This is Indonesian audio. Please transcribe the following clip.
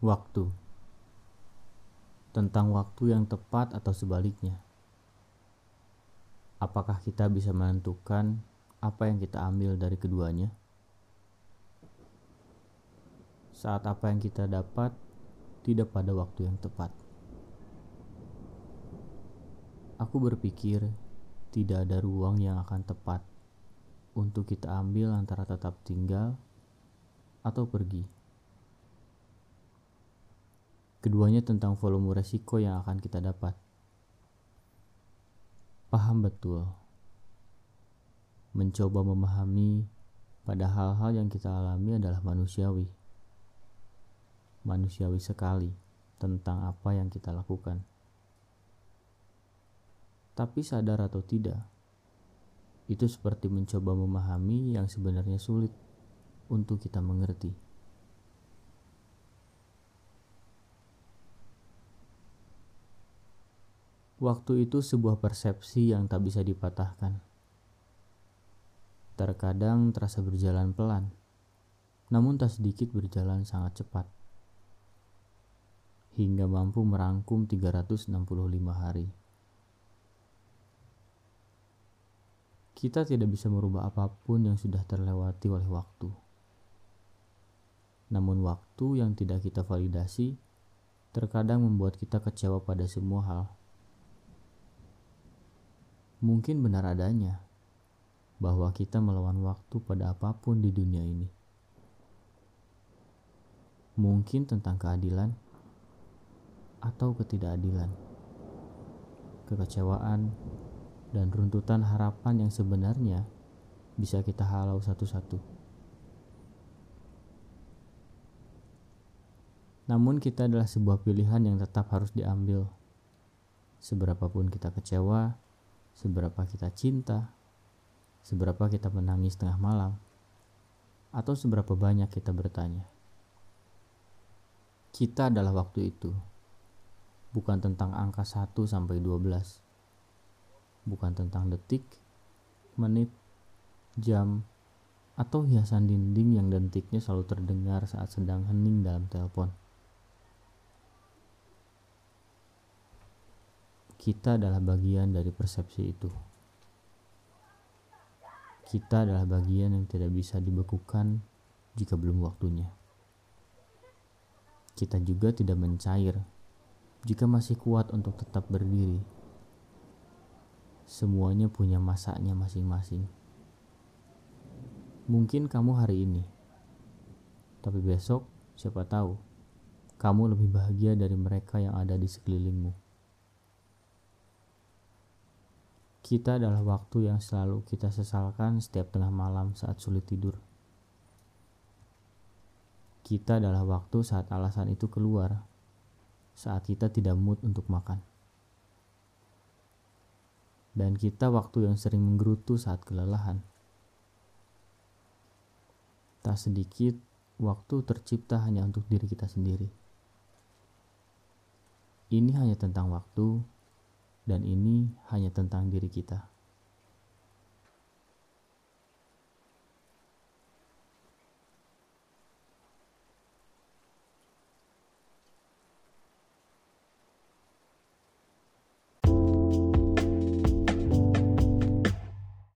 Waktu tentang waktu yang tepat atau sebaliknya. Apakah kita bisa menentukan apa yang kita ambil dari keduanya? Saat apa yang kita dapat tidak pada waktu yang tepat. Aku berpikir tidak ada ruang yang akan tepat untuk kita ambil antara tetap tinggal atau pergi. Keduanya tentang volume resiko yang akan kita dapat. Paham betul. Mencoba memahami pada hal-hal yang kita alami adalah manusiawi. Manusiawi sekali tentang apa yang kita lakukan. Tapi sadar atau tidak, itu seperti mencoba memahami yang sebenarnya sulit untuk kita mengerti. Waktu itu sebuah persepsi yang tak bisa dipatahkan. Terkadang terasa berjalan pelan, namun tak sedikit berjalan sangat cepat. Hingga mampu merangkum 365 hari. Kita tidak bisa merubah apa pun yang sudah terlewati oleh waktu. Namun waktu yang tidak kita validasi terkadang membuat kita kecewa pada semua hal mungkin benar adanya bahwa kita melawan waktu pada apa pun di dunia ini. Mungkin tentang keadilan atau ketidakadilan, kekecewaan, dan runtutan harapan yang sebenarnya bisa kita halau satu-satu. Namun, kita adalah sebuah pilihan yang tetap harus diambil. Seberapapun kita kecewa, seberapa kita cinta, seberapa kita menangis tengah malam, atau seberapa banyak kita bertanya. Kita adalah waktu itu, bukan tentang angka 1 sampai 12, bukan tentang detik, menit, jam, atau hiasan dinding yang detiknya selalu terdengar saat sedang hening dalam telepon. Kita adalah bagian dari persepsi itu. Kita adalah bagian yang tidak bisa dibekukan jika belum waktunya. Kita juga tidak mencair jika masih kuat untuk tetap berdiri. Semuanya punya masanya masing-masing. Mungkin kamu hari ini, tapi besok siapa tahu kamu lebih bahagia dari mereka yang ada di sekelilingmu. Kita adalah waktu yang selalu kita sesalkan setiap tengah malam saat sulit tidur. Kita adalah waktu saat alasan itu keluar, saat kita tidak mood untuk makan. Dan kita waktu yang sering menggerutu saat kelelahan. Tak sedikit waktu tercipta hanya untuk diri kita sendiri. Ini hanya tentang waktu dan ini hanya tentang diri kita.